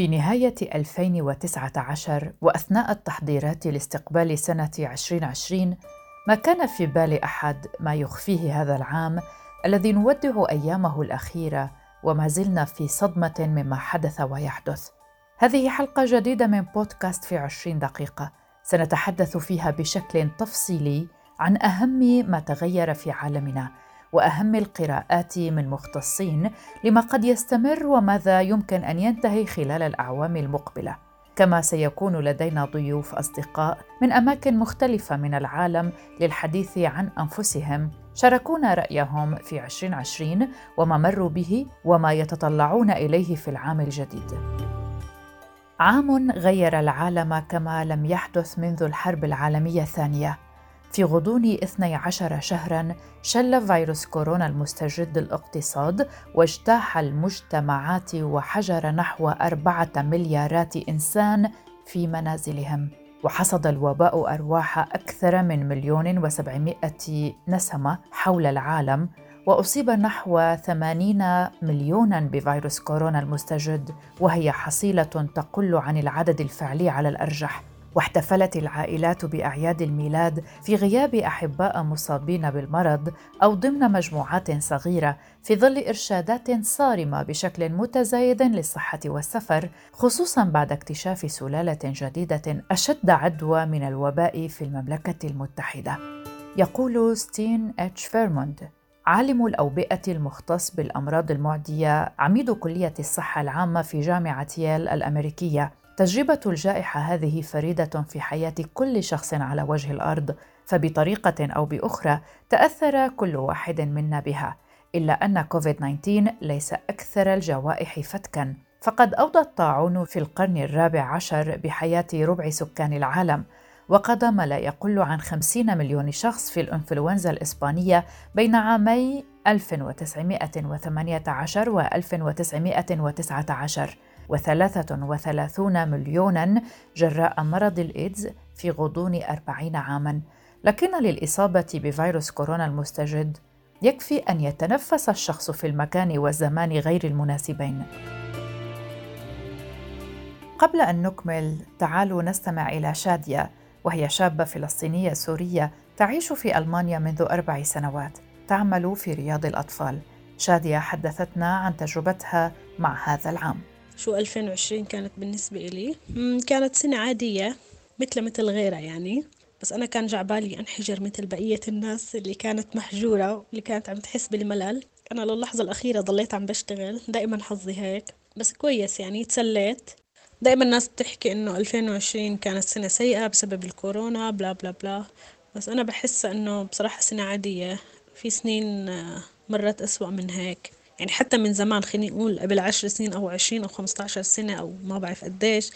في نهاية 2019 وأثناء التحضيرات لاستقبال سنة 2020 ما كان في بال أحد ما يخفيه هذا العام الذي نودع أيامه الأخيرة وما زلنا في صدمة مما حدث ويحدث. هذه حلقة جديدة من بودكاست في 20 دقيقة. سنتحدث فيها بشكل تفصيلي عن أهم ما تغير في عالمنا. وأهم القراءات من مختصين لما قد يستمر وماذا يمكن أن ينتهي خلال الأعوام المقبلة. كما سيكون لدينا ضيوف أصدقاء من أماكن مختلفة من العالم للحديث عن أنفسهم. شاركونا رأيهم في 2020 وما مروا به وما يتطلعون إليه في العام الجديد. عام غير العالم كما لم يحدث منذ الحرب العالمية الثانية. في غضون 12 شهرا شل فيروس كورونا المستجد الاقتصاد واجتاح المجتمعات وحجر نحو أربعة مليارات إنسان في منازلهم. وحصد الوباء أرواح أكثر من مليون وسبعمائة نسمة حول العالم وأصيب نحو 80 مليونا بفيروس كورونا المستجد وهي حصيلة تقل عن العدد الفعلي على الأرجح. واحتفلت العائلات بأعياد الميلاد في غياب أحباء مصابين بالمرض أو ضمن مجموعات صغيرة في ظل إرشادات صارمة بشكل متزايد للصحة والسفر خصوصا بعد اكتشاف سلالة جديدة أشد عدوى من الوباء في المملكة المتحدة. يقول ستين إتش فيرموند عالم الأوبئة المختص بالأمراض المعدية عميد كلية الصحة العامة في جامعة ييل الأمريكية. تجربة الجائحة هذه فريدة في حياة كل شخص على وجه الأرض فبطريقة أو بأخرى تأثر كل واحد منا بها إلا أن كوفيد 19 ليس أكثر الجوائح فتكا. فقد أوضى الطاعون في القرن الرابع عشر بحياة ربع سكان العالم وقضى ما لا يقل عن 50 مليون شخص في الإنفلونزا الإسبانية بين عامي 1918 و 1919 وثلاثة وثلاثون مليونا جراء مرض الإيدز في غضون أربعين عاما. لكن للإصابة بفيروس كورونا المستجد يكفي أن يتنفس الشخص في المكان والزمان غير المناسبين. قبل أن نكمل تعالوا نستمع إلى شادية وهي شابة فلسطينية سورية تعيش في ألمانيا منذ أربع سنوات تعمل في رياض الأطفال. شادية حدثتنا عن تجربتها مع هذا العام. شو 2020 كانت بالنسبة إلي. كانت سنة عادية مثل مثل غيرها يعني. بس أنا كان جعبالي أنحجر مثل بقية الناس اللي كانت محجورة واللي كانت عم تحس بالملل. أنا للحظة الأخيرة ضليت عم بشتغل دائما حظي هيك. بس كويس يعني تسليت. دائما الناس بتحكي إنه 2020 كانت سنة سيئة بسبب الكورونا بلا بلا بلا. بس أنا بحس إنه بصراحة سنة عادية. في سنين آه، مرت أسوأ من هيك. يعني حتى من زمان خليني أقول قبل عشر سنين أو عشرين أو خمسة عشر سنة أو ما بعرف قديش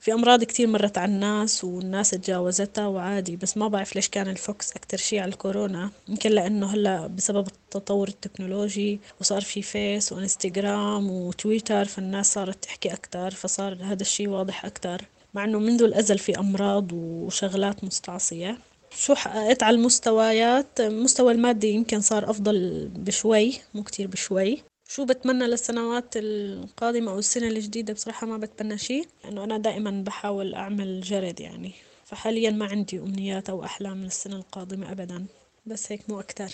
في أمراض كتير مرت على الناس والناس تجاوزتها وعادي بس ما بعرف ليش كان ال focus أكتر شي على الكورونا. يمكن لأنه هلأ بسبب التطور التكنولوجي وصار في فيس وإنستغرام وتويتر فالناس صارت تحكي أكتر فصار هذا الشي واضح أكتر. مع أنه منذ الأزل في أمراض وشغلات مستعصية. شو حققت على المستويات؟ المستوى المادي يمكن صار أفضل بشوي مو كتير بشوي. شو بتمنى للسنوات القادمة أو السنة الجديدة؟ بصراحة ما بتمنى شيء لأنه أنا دائما بحاول أعمل جرد يعني. فحاليا ما عندي أمنيات أو أحلام للسنة القادمة أبدا. بس هيك مو أكتر.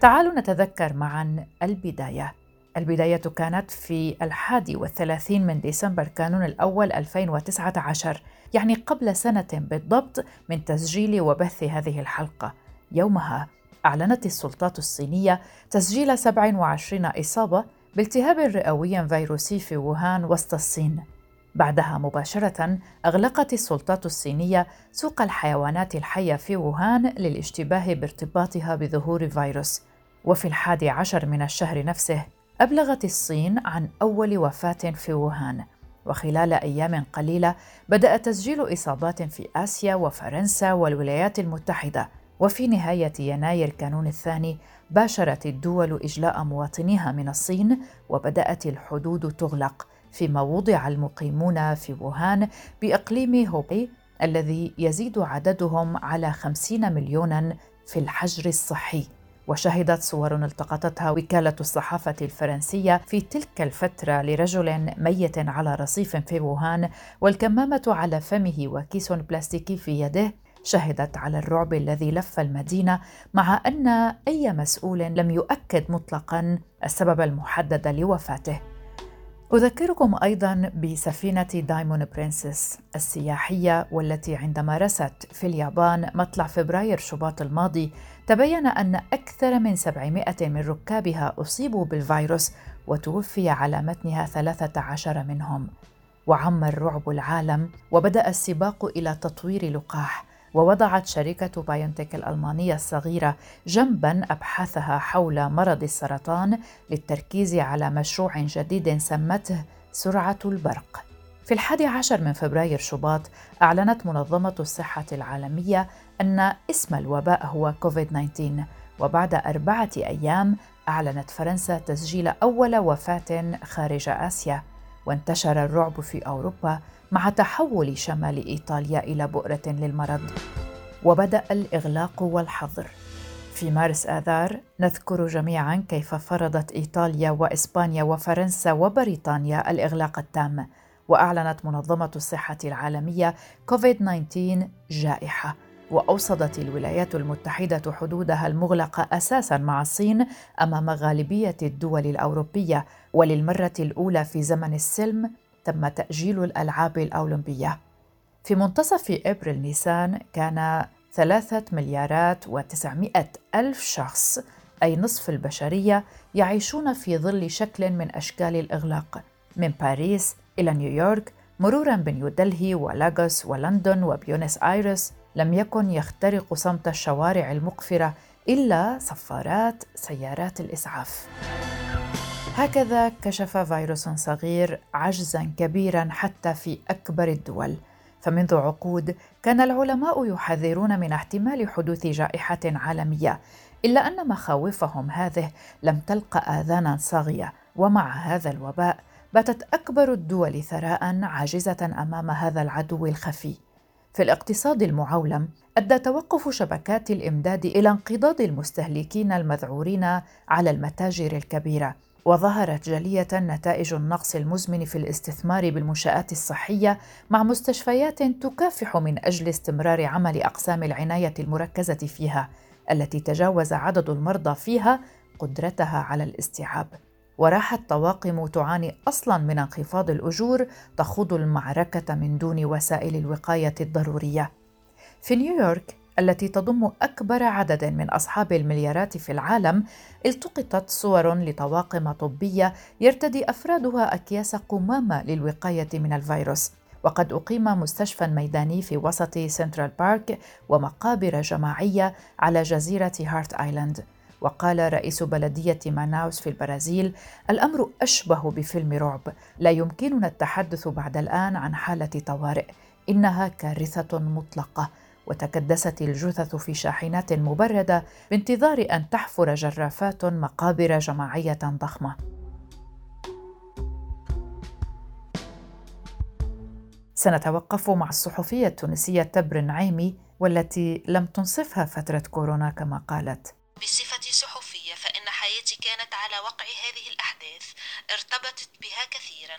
تعالوا نتذكر معا البداية. البداية كانت في الحادي والثلاثين من ديسمبر كانون الأول 2019 يعني قبل سنة بالضبط من تسجيل وبث هذه الحلقة. يومها أعلنت السلطات الصينية تسجيل 27 إصابة بالتهاب رئوي فيروسي في ووهان وسط الصين. بعدها مباشرة أغلقت السلطات الصينية سوق الحيوانات الحية في ووهان للاشتباه بارتباطها بظهور فيروس. وفي الحادي عشر من الشهر نفسه أبلغت الصين عن أول وفاة في ووهان. وخلال أيام قليلة بدأ تسجيل إصابات في آسيا وفرنسا والولايات المتحدة وفي نهاية يناير كانون الثاني باشرت الدول إجلاء مواطنيها من الصين وبدأت الحدود تغلق فيما وضع المقيمون في ووهان بإقليم هوبي الذي يزيد عددهم على خمسين مليونا في الحجر الصحي. وشهدت صور التقطتها وكالة الصحافة الفرنسية في تلك الفترة لرجل ميت على رصيف في ووهان والكمامة على فمه وكيس بلاستيكي في يده شهدت على الرعب الذي لف المدينة مع أن أي مسؤول لم يؤكد مطلقا السبب المحدد لوفاته. أذكركم أيضا بسفينة دايمون برنسس السياحية والتي عندما رست في اليابان مطلع فبراير شباط الماضي تبين أن أكثر من 700 من ركابها أصيبوا بالفيروس وتوفي على متنها 13 منهم. وعم الرعب العالم وبدأ السباق إلى تطوير لقاح ووضعت شركة بايونتك الألمانية الصغيرة جنبا أبحاثها حول مرض السرطان للتركيز على مشروع جديد سمته سرعة البرق. في الحادي عشر من فبراير شباط أعلنت منظمة الصحة العالمية أن اسم الوباء هو كوفيد-19 وبعد أربعة أيام أعلنت فرنسا تسجيل أول وفاة خارج آسيا وانتشر الرعب في أوروبا مع تحول شمال إيطاليا إلى بؤرة للمرض وبدأ الإغلاق والحظر. في مارس آذار نذكر جميعا كيف فرضت إيطاليا وإسبانيا وفرنسا وبريطانيا الإغلاق التام وأعلنت منظمة الصحة العالمية كوفيد 19 جائحة. وأوصدت الولايات المتحدة حدودها المغلقه أساسا مع الصين أمام غالبية الدول الأوروبية وللمرة الأولى في زمن السلم تم تأجيل الألعاب الأولمبية في منتصف إبريل نيسان كان ثلاثة مليارات وتسعمائة ألف شخص أي نصف البشرية يعيشون في ظل شكل من أشكال الإغلاق من باريس إلى نيويورك مرورا بنيودلهي ولاغوس ولندن وبيونس آيرس لم يكن يخترق صمت الشوارع المقفرة إلا صفارات سيارات الإسعاف. هكذا كشف فيروس صغير عجزا كبيرا حتى في أكبر الدول. فمنذ عقود كان العلماء يحذرون من احتمال حدوث جائحة عالمية إلا أن مخاوفهم هذه لم تلق اذانا صاغية. ومع هذا الوباء باتت أكبر الدول ثراء عاجزة أمام هذا العدو الخفي. في الاقتصاد المعولم أدى توقف شبكات الإمداد إلى انقضاض المستهلكين المذعورين على المتاجر الكبيرة. وظهرت جلية نتائج النقص المزمن في الاستثمار بالمنشآت الصحية مع مستشفيات تكافح من أجل استمرار عمل أقسام العناية المركزة فيها التي تجاوز عدد المرضى فيها قدرتها على الاستيعاب. وراحت طواقم تعاني أصلا من انخفاض الأجور تخوض المعركة من دون وسائل الوقاية الضرورية. في نيويورك التي تضم أكبر عدد من أصحاب المليارات في العالم التقطت صور لطواقم طبية يرتدي أفرادها أكياس قمامة للوقاية من الفيروس. وقد أقيم مستشفى ميداني في وسط سنترال بارك ومقابر جماعية على جزيرة هارت آيلاند. وقال رئيس بلدية ماناوس في البرازيل الأمر أشبه بفيلم رعب. لا يمكننا التحدث بعد الآن عن حالة طوارئ. إنها كارثة مطلقة. وتكدست الجثث في شاحنات مبردة بانتظار أن تحفر جرافات مقابر جماعية ضخمة. سنتوقف مع الصحفية التونسية تبر النعيمي والتي لم تنصفها فترة كورونا كما قالت. بصفتي صحفية فإن حياتي كانت على وقع هذه الأحداث ارتبطت بها كثيرا.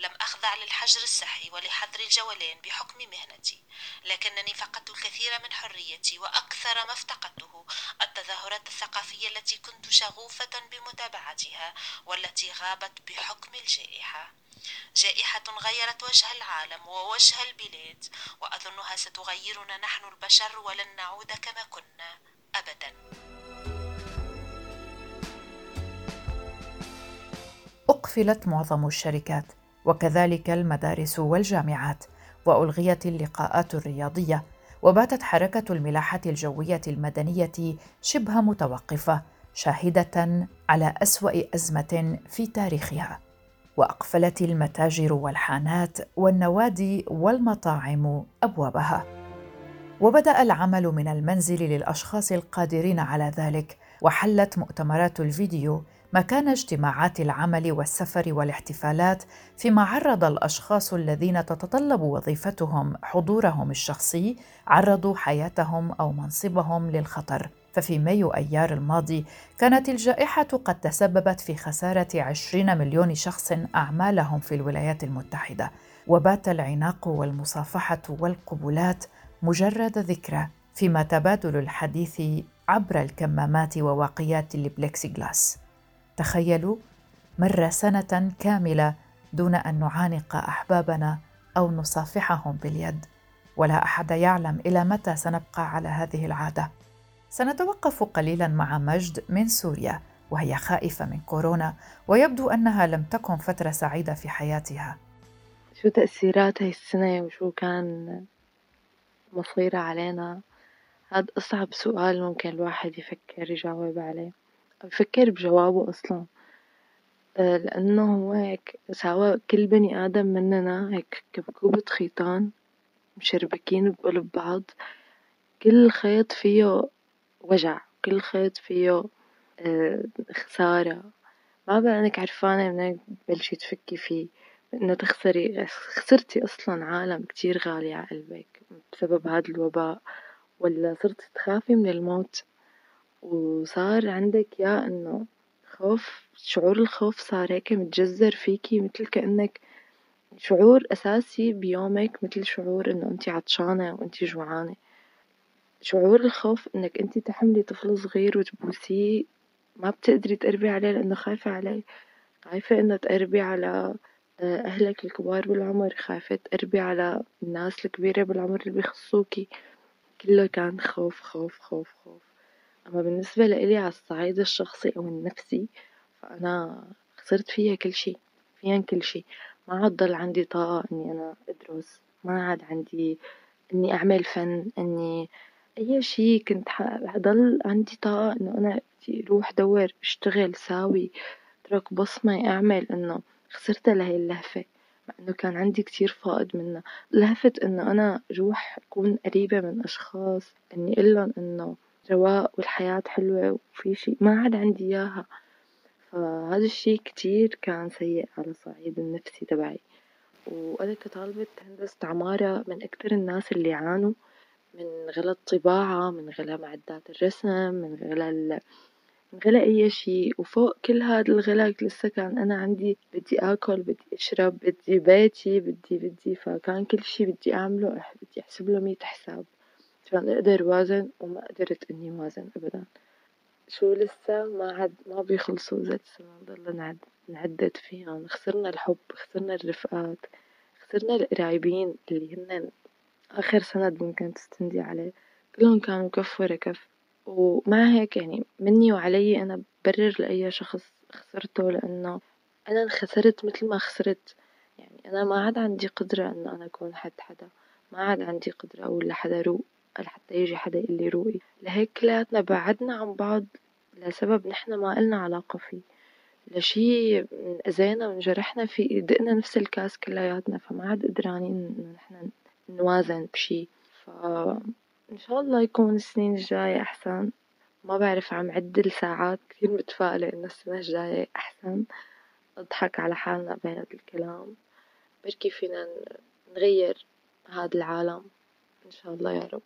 لم أخضع للحجر الصحي ولحظر الجولان بحكم مهنتي لكنني فقدت الكثير من حريتي وأكثر ما افتقدته. التظاهرات الثقافية التي كنت شغوفة بمتابعتها والتي غابت بحكم الجائحة. جائحة غيرت وجه العالم ووجه البلاد وأظنها ستغيرنا نحن البشر ولن نعود كما كنا أبدا. أقفلت معظم الشركات. وكذلك المدارس والجامعات وألغيت اللقاءات الرياضية وباتت حركة الملاحة الجوية المدنية شبه متوقفة شاهدة على أسوأ أزمة في تاريخها. وأقفلت المتاجر والحانات والنوادي والمطاعم أبوابها. وبدأ العمل من المنزل للأشخاص القادرين على ذلك وحلت مؤتمرات الفيديو مكان اجتماعات العمل والسفر والاحتفالات فيما عرض الأشخاص الذين تتطلب وظيفتهم حضورهم الشخصي عرضوا حياتهم أو منصبهم للخطر. ففي مايو أيار الماضي كانت الجائحة قد تسببت في خسارة 20 مليون شخص أعمالهم في الولايات المتحدة. وبات العناق والمصافحة والقبلات مجرد ذكرى فيما تبادل الحديث عبر الكمامات وواقيات البلكسيغلاس تخيلوا مر سنة كاملة دون أن نعانق أحبابنا أو نصافحهم باليد. ولا أحد يعلم إلى متى سنبقى على هذه العادة. سنتوقف قليلا مع مجد من سوريا وهي خائفة من كورونا ويبدو أنها لم تكن فترة سعيدة في حياتها. شو تأثيرات هاي السنة؟ وشو كان مصيرها علينا؟ هذا أصعب سؤال ممكن الواحد يفكر يجاوب عليه. أو يفكر بجوابه أصلا. آه، لأنه هو هيك سوا كل بني آدم مننا هيك كبكوبة خيطان مشربكين بقلب بعض. كل خيط فيه وجع كل خيط فيه آه، خسارة. ما بقى إنك عرفانة منين تبلشي تفكي فيه. إنه تخسري خسرتي أصلا عالم كتير غالي على قلبك بسبب هذا الوباء. ولا صرتي تخافي من الموت؟ وصار عندك يا إنه خوف شعور الخوف صار هيك متجذر فيكي متل كأنك شعور أساسي بيومك متل شعور إنه انتي عطشانة وانتي جوعانة. شعور الخوف إنك انتي تحملي طفل صغير وتبوسيه ما بتقدري تقربي عليه لأنه خايفة عليه. خايفة إنه تقربي على أهلك الكبار بالعمر خايفة تقربي على الناس الكبيرة بالعمر اللي بيخصوكي. كله كان خوف خوف خوف خوف. أما بالنسبة لإلي على الصعيد الشخصي أو النفسي فأنا خسرت فيها كل شي فيهن كل شي ما عاد ضل عندي طاقة إني أنا أدرس ما عاد عندي إني أعمل فن إني أي شي كنت ضل عندي طاقة إنه أنا روح دور أشتغل ساوي أترك بصمة أعمل إنه خسرتها لهي اللهفة. مع إنه كان عندي كتير فائض منها. لهفة إنه أنا روح أكون قريبة من أشخاص إني أقلن إنه رواق والحياة حلوة وفي شي ما عاد عندي إياها. فهذا الشي كتير كان سيء على الصعيد النفسي تبعي. وأنا كطالبة هندسة عمارة من أكتر الناس اللي عانوا من غلا الطباعة من غلا معدات الرسم من غلا من غلا أي شي. وفوق كل هاد الغلا لسه كان أنا عندي بدي آكل بدي أشرب بدي بيتي بدي بدي. فكان كل شي بدي أعمله بدي أحسب له مية حساب. عشان أقدر وازن وما قدرت إني وازن أبدا شو لسه ما عاد ما بيخلصوا زيت سنة نضل نعدد فيهم خسرنا الحب خسرنا الرفقات خسرنا القرايبين اللي هن آخر سند ممكن تستندي عليه كلهم كانوا كف ورا كف ومع هيك يعني مني وعلي أنا ببرر لأي شخص خسرته لأنه أنا انخسرت مثل ما خسرت يعني أنا ما عاد عندي قدرة إنه أنا أكون حد حدا ما عاد عندي قدرة أقول لحدا روق لحتى يجي حدا يقول لي روقي. لهيك كلياتنا بعدنا عن بعض لسبب نحنا ما إلنا علاقة فيه. لشي أذينا وانجرحنا فيه دقنا نفس الكاس كلياتنا فما عاد قدرانين إنه نحنا نوازن بشي. فإن شاء الله يكون السنين الجاية أحسن. ما بعرف عم عد الساعات كثير متفائلة إنه السنة الجاية أحسن. نضحك على حالنا بهذا الكلام. بركي فينا نغير هذا العالم. إن شاء الله يا رب.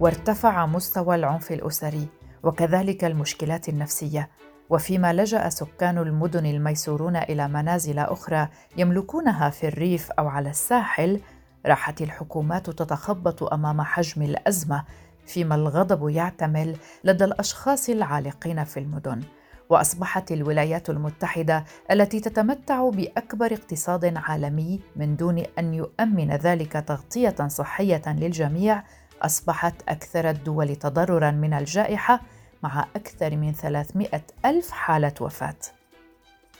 وارتفع مستوى العنف الأسري وكذلك المشكلات النفسية وفيما لجأ سكان المدن الميسورون إلى منازل أخرى يملكونها في الريف أو على الساحل راحت الحكومات تتخبط أمام حجم الأزمة فيما الغضب يعتمل لدى الأشخاص العالقين في المدن. وأصبحت الولايات المتحدة التي تتمتع بأكبر اقتصاد عالمي من دون أن يؤمن ذلك تغطية صحية للجميع أصبحت أكثر الدول تضررا من الجائحة مع أكثر من 300 ألف حالة وفاة.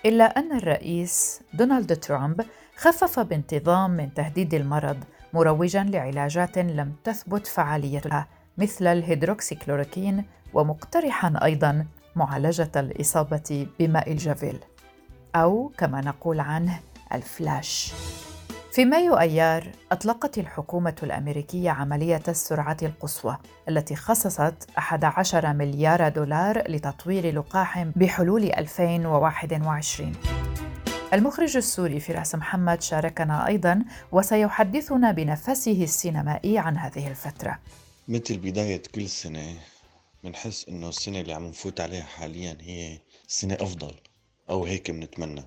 إلا أن الرئيس دونالد ترامب خفف بانتظام من تهديد المرض مروجا لعلاجات لم تثبت فعاليتها مثل الهيدروكسيكلوروكين ومقترحا أيضا معالجة الإصابة بماء الجافيل أو كما نقول عنه الفلاش. في مايو أيار أطلقت الحكومة الأمريكية عملية السرعة القصوى التي خصصت 11 مليار دولار لتطوير لقاح بحلول 2021 المخرج السوري فراس محمد شاركنا أيضا وسيحدثنا بنفسه السينمائي عن هذه الفترة. مثل بداية كل سنة بنحس إنه السنة اللي عم نفوت عليها حاليا هي سنة أفضل أو هيك بنتمنى.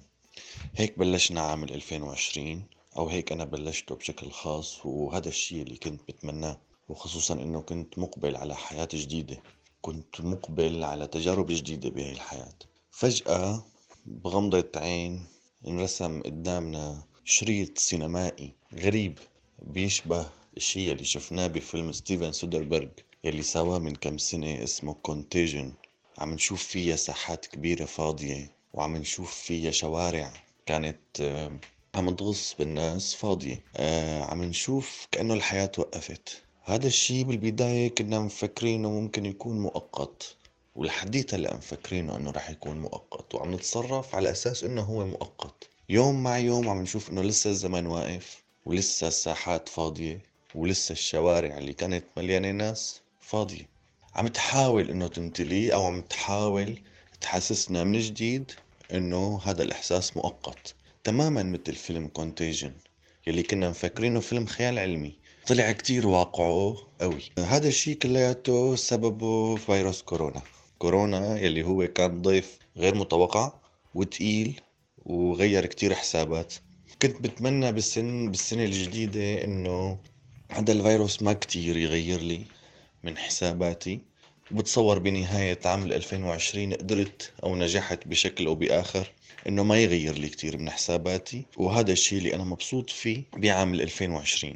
هيك بلشنا عام 2020 أو هيك أنا بلشته بشكل خاص وهذا الشيء اللي كنت بتمناه. وخصوصا إنه كنت مقبل على حياة جديدة. كنت مقبل على تجارب جديدة بهي الحياة. فجأة بغمضة عين انرسم قدامنا شريط سينمائي غريب بيشبه الشيء اللي شفناه بفيلم ستيفن سودربرغ. يلي سواه من كم سنة اسمه Contagion عم نشوف فيها ساحات كبيرة فاضية وعم نشوف فيها شوارع كانت آه، عم تغص بالناس فاضية. آه، عم نشوف كأنه الحياة وقفت هذا الشيء بالبداية كنا مفكرينه ممكن يكون مؤقت ولحديت هلأ مفكرينه إنه رح يكون مؤقت وعم نتصرف على أساس إنه هو مؤقت. يوم مع يوم عم نشوف إنه لسه الزمن واقف ولسه الساحات فاضية ولسه الشوارع اللي كانت مليانة ناس. فاضية عم تحاول إنه تمتلي أو عم تحاول تحسسنا من جديد إنه هذا الإحساس مؤقت تماما مثل فيلم كونتيجن يلي كنا مفكرينه فيلم خيال علمي. طلع كتير واقعه قوي. هذا الشيء كلياته سببه فيروس كورونا. كورونا يلي هو كان ضيف غير متوقع وتقيل وغير كتير حسابات. كنت بتمنى بالسن بالسنة الجديدة إنه هذا الفيروس ما كتير يغير لي. من حساباتي. بتصور بنهاية عام 2020 قدرت أو نجحت بشكل أو بآخر إنه ما يغير لي كتير من حساباتي وهذا الشيء اللي أنا مبسوط فيه بعام 2020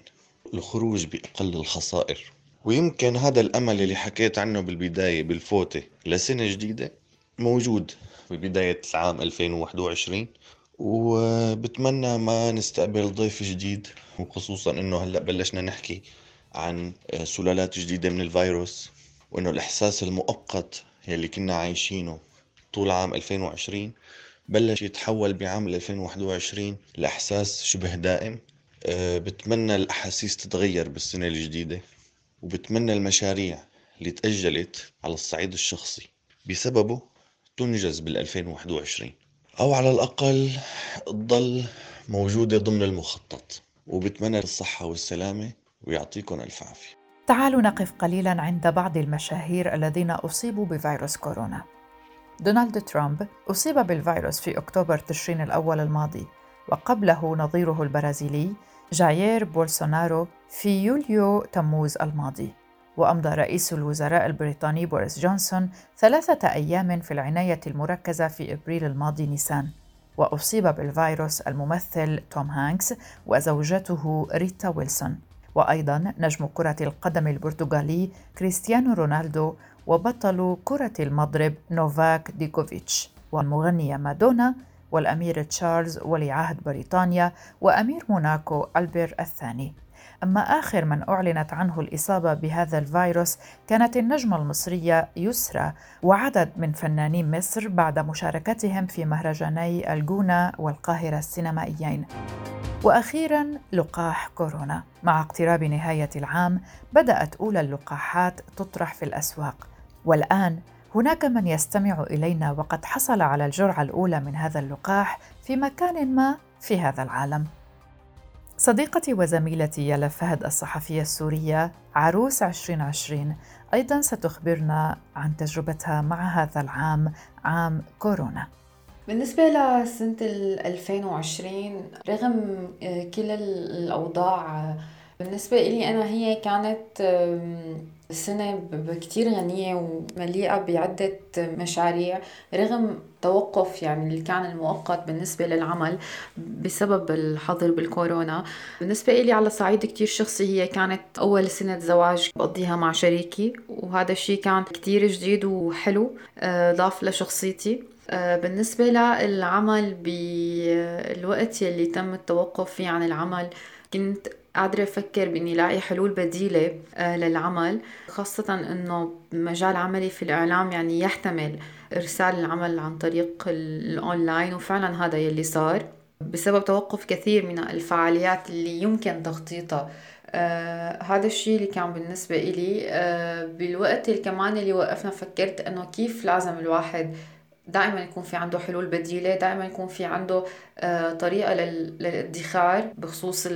الخروج بأقل الخسائر. ويمكن هذا الأمل اللي حكيت عنه بالبداية بالفوتة لسنة جديدة موجود ببداية العام 2021 وبتمنى ما نستقبل ضيف جديد وخصوصا إنه هلأ بلشنا نحكي عن سلالات جديدة من الفيروس وإنه الإحساس المؤقت يلي كنا عايشينه طول عام 2020 بلش يتحول بعام 2021 لإحساس شبه دائم. أه، بتمنى الأحاسيس تتغير بالسنة الجديدة وبتمنى المشاريع اللي تأجلت على الصعيد الشخصي. بسببه تنجز بال 2021 أو على الأقل تضل موجودة ضمن المخطط. وبتمنى الصحة والسلامة ويعطيكم ألف عافية. تعالوا نقف قليلا عند بعض المشاهير الذين أصيبوا بفيروس كورونا. دونالد ترامب أصيب بالفيروس في أكتوبر تشرين الأول الماضي وقبله نظيره البرازيلي جايير بولسونارو في يوليو تموز الماضي. وأمضى رئيس الوزراء البريطاني بوريس جونسون ثلاثة أيام في العناية المركزة في إبريل الماضي نيسان. وأصيب بالفيروس الممثل توم هانكس وزوجته ريتا ويلسون. وأيضا نجم كرة القدم البرتغالي كريستيانو رونالدو وبطل كرة المضرب نوفاك ديوكوفيتش. والمغنية مادونا والأمير تشارلز ولي عهد بريطانيا وأمير موناكو ألبير الثاني. أما آخر من أعلنت عنه الإصابة بهذا الفيروس كانت النجمة المصرية يسرى وعدد من فنانين مصر بعد مشاركتهم في مهرجاني الجونة والقاهرة السينمائيين. وأخيرا لقاح كورونا. مع اقتراب نهاية العام بدأت أولى اللقاحات تطرح في الأسواق. والآن هناك من يستمع إلينا وقد حصل على الجرعة الأولى من هذا اللقاح في مكان ما في هذا العالم. صديقتي وزميلتي يالا فهد الصحفية السورية عروس 2020 أيضا ستخبرنا عن تجربتها مع هذا العام عام كورونا. بالنسبة لسنة 2020 رغم آه، كل الأوضاع بالنسبة إلي أنا هي كانت سنة كتير غنية ومليئة بعدة مشاريع رغم توقف يعني اللي كان المؤقت بالنسبة للعمل بسبب الحظر بالكورونا. بالنسبة إلي على صعيد كتير شخصي هي كانت أول سنة زواج بقضيها مع شريكي وهذا الشيء كان كتير جديد وحلو آه، ضاف لشخصيتي. آه، بالنسبة للعمل بالوقت يلي تم التوقف فيه عن العمل كنت قادرة أفكر بإني لاقي حلول بديلة آه، للعمل خاصة إنه مجال عملي في الإعلام يعني يحتمل إرسال العمل عن طريق الأونلاين وفعلا هذا يلي صار. بسبب توقف كثير من الفعاليات اللي يمكن تخطيطها. آه هذا الشيء اللي كان بالنسبة إلي آه بالوقت اللي كمان اللي وقفنا فكرت إنه كيف لازم الواحد دائما يكون في عنده حلول بديلة دائما يكون في عنده آه، طريقة للادخار بخصوص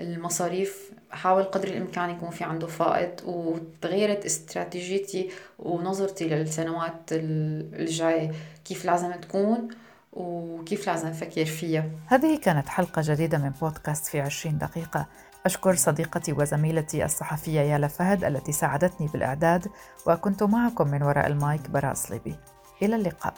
المصاريف. حاول قدر الإمكان يكون في عنده فائض وتغيرت استراتيجيتي ونظرتي للسنوات الجاية. كيف لازم تكون وكيف لازم نفكر فيها. هذه كانت حلقة جديدة من بودكاست في عشرين دقيقة. أشكر صديقتي وزميلتي الصحفية يالا فهد التي ساعدتني بالإعداد وكنت معكم من وراء المايك براء صليبي إلى اللقاء.